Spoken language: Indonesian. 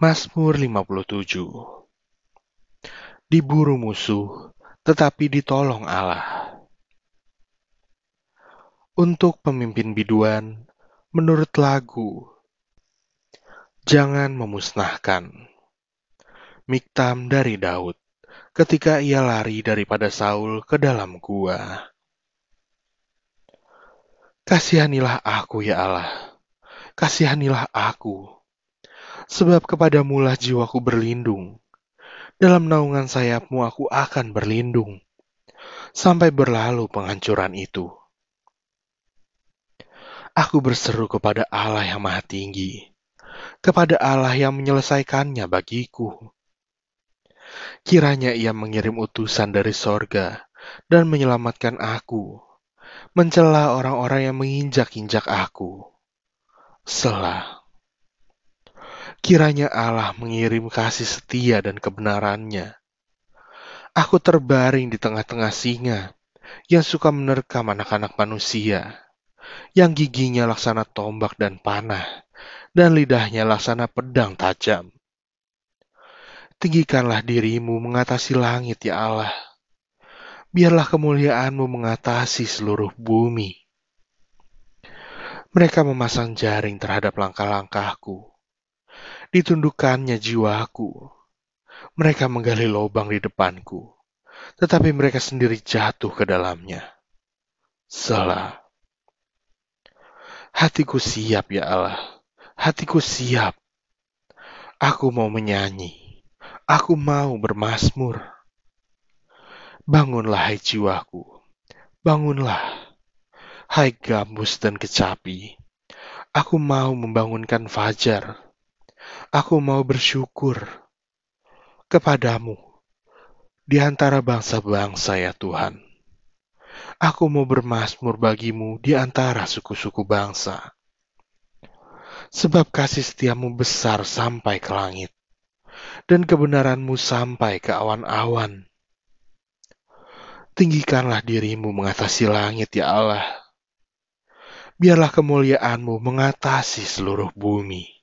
Mazmur 57 Diburu musuh, tetapi ditolong Allah. Untuk pemimpin biduan, menurut lagu, Jangan memusnahkan. Miktam dari Daud, ketika ia lari daripada Saul ke dalam gua. Kasihanilah aku ya Allah, kasihanilah aku, sebab kepadamulah jiwaku berlindung. Dalam naungan sayapmu aku akan berlindung, sampai berlalu penghancuran itu. Aku berseru kepada Allah yang maha tinggi, kepada Allah yang menyelesaikannya bagiku. Kiranya ia mengirim utusan dari sorga dan menyelamatkan aku, mencela orang-orang yang menginjak-injak aku. Selah. Kiranya Allah mengirim kasih setia dan kebenarannya. Aku terbaring di tengah-tengah singa yang suka menerkam anak-anak manusia, yang giginya laksana tombak dan panah, dan lidahnya laksana pedang tajam. Tinggikanlah dirimu mengatasi langit, ya Allah. Biarlah kemuliaanmu mengatasi seluruh bumi. Mereka memasang jaring terhadap langkah-langkahku. Ditundukkannya jiwaku. Mereka menggali lubang di depanku, tetapi mereka sendiri jatuh ke dalamnya. Selah. Hatiku siap ya Allah Hatiku siap. Aku mau menyanyi. Aku mau bermasmur. Bangunlah hai jiwaku. Bangunlah. Hai gambus dan kecapi. Aku mau membangunkan fajar. Aku mau bersyukur kepadamu di antara bangsa-bangsa ya Tuhan. Aku mau bermasmur bagimu di antara suku-suku bangsa sebab kasih setiamu besar sampai ke langit, dan kebenaranmu sampai ke awan-awan. Tinggikanlah dirimu mengatasi langit, ya Allah. Biarlah kemuliaanmu mengatasi seluruh bumi.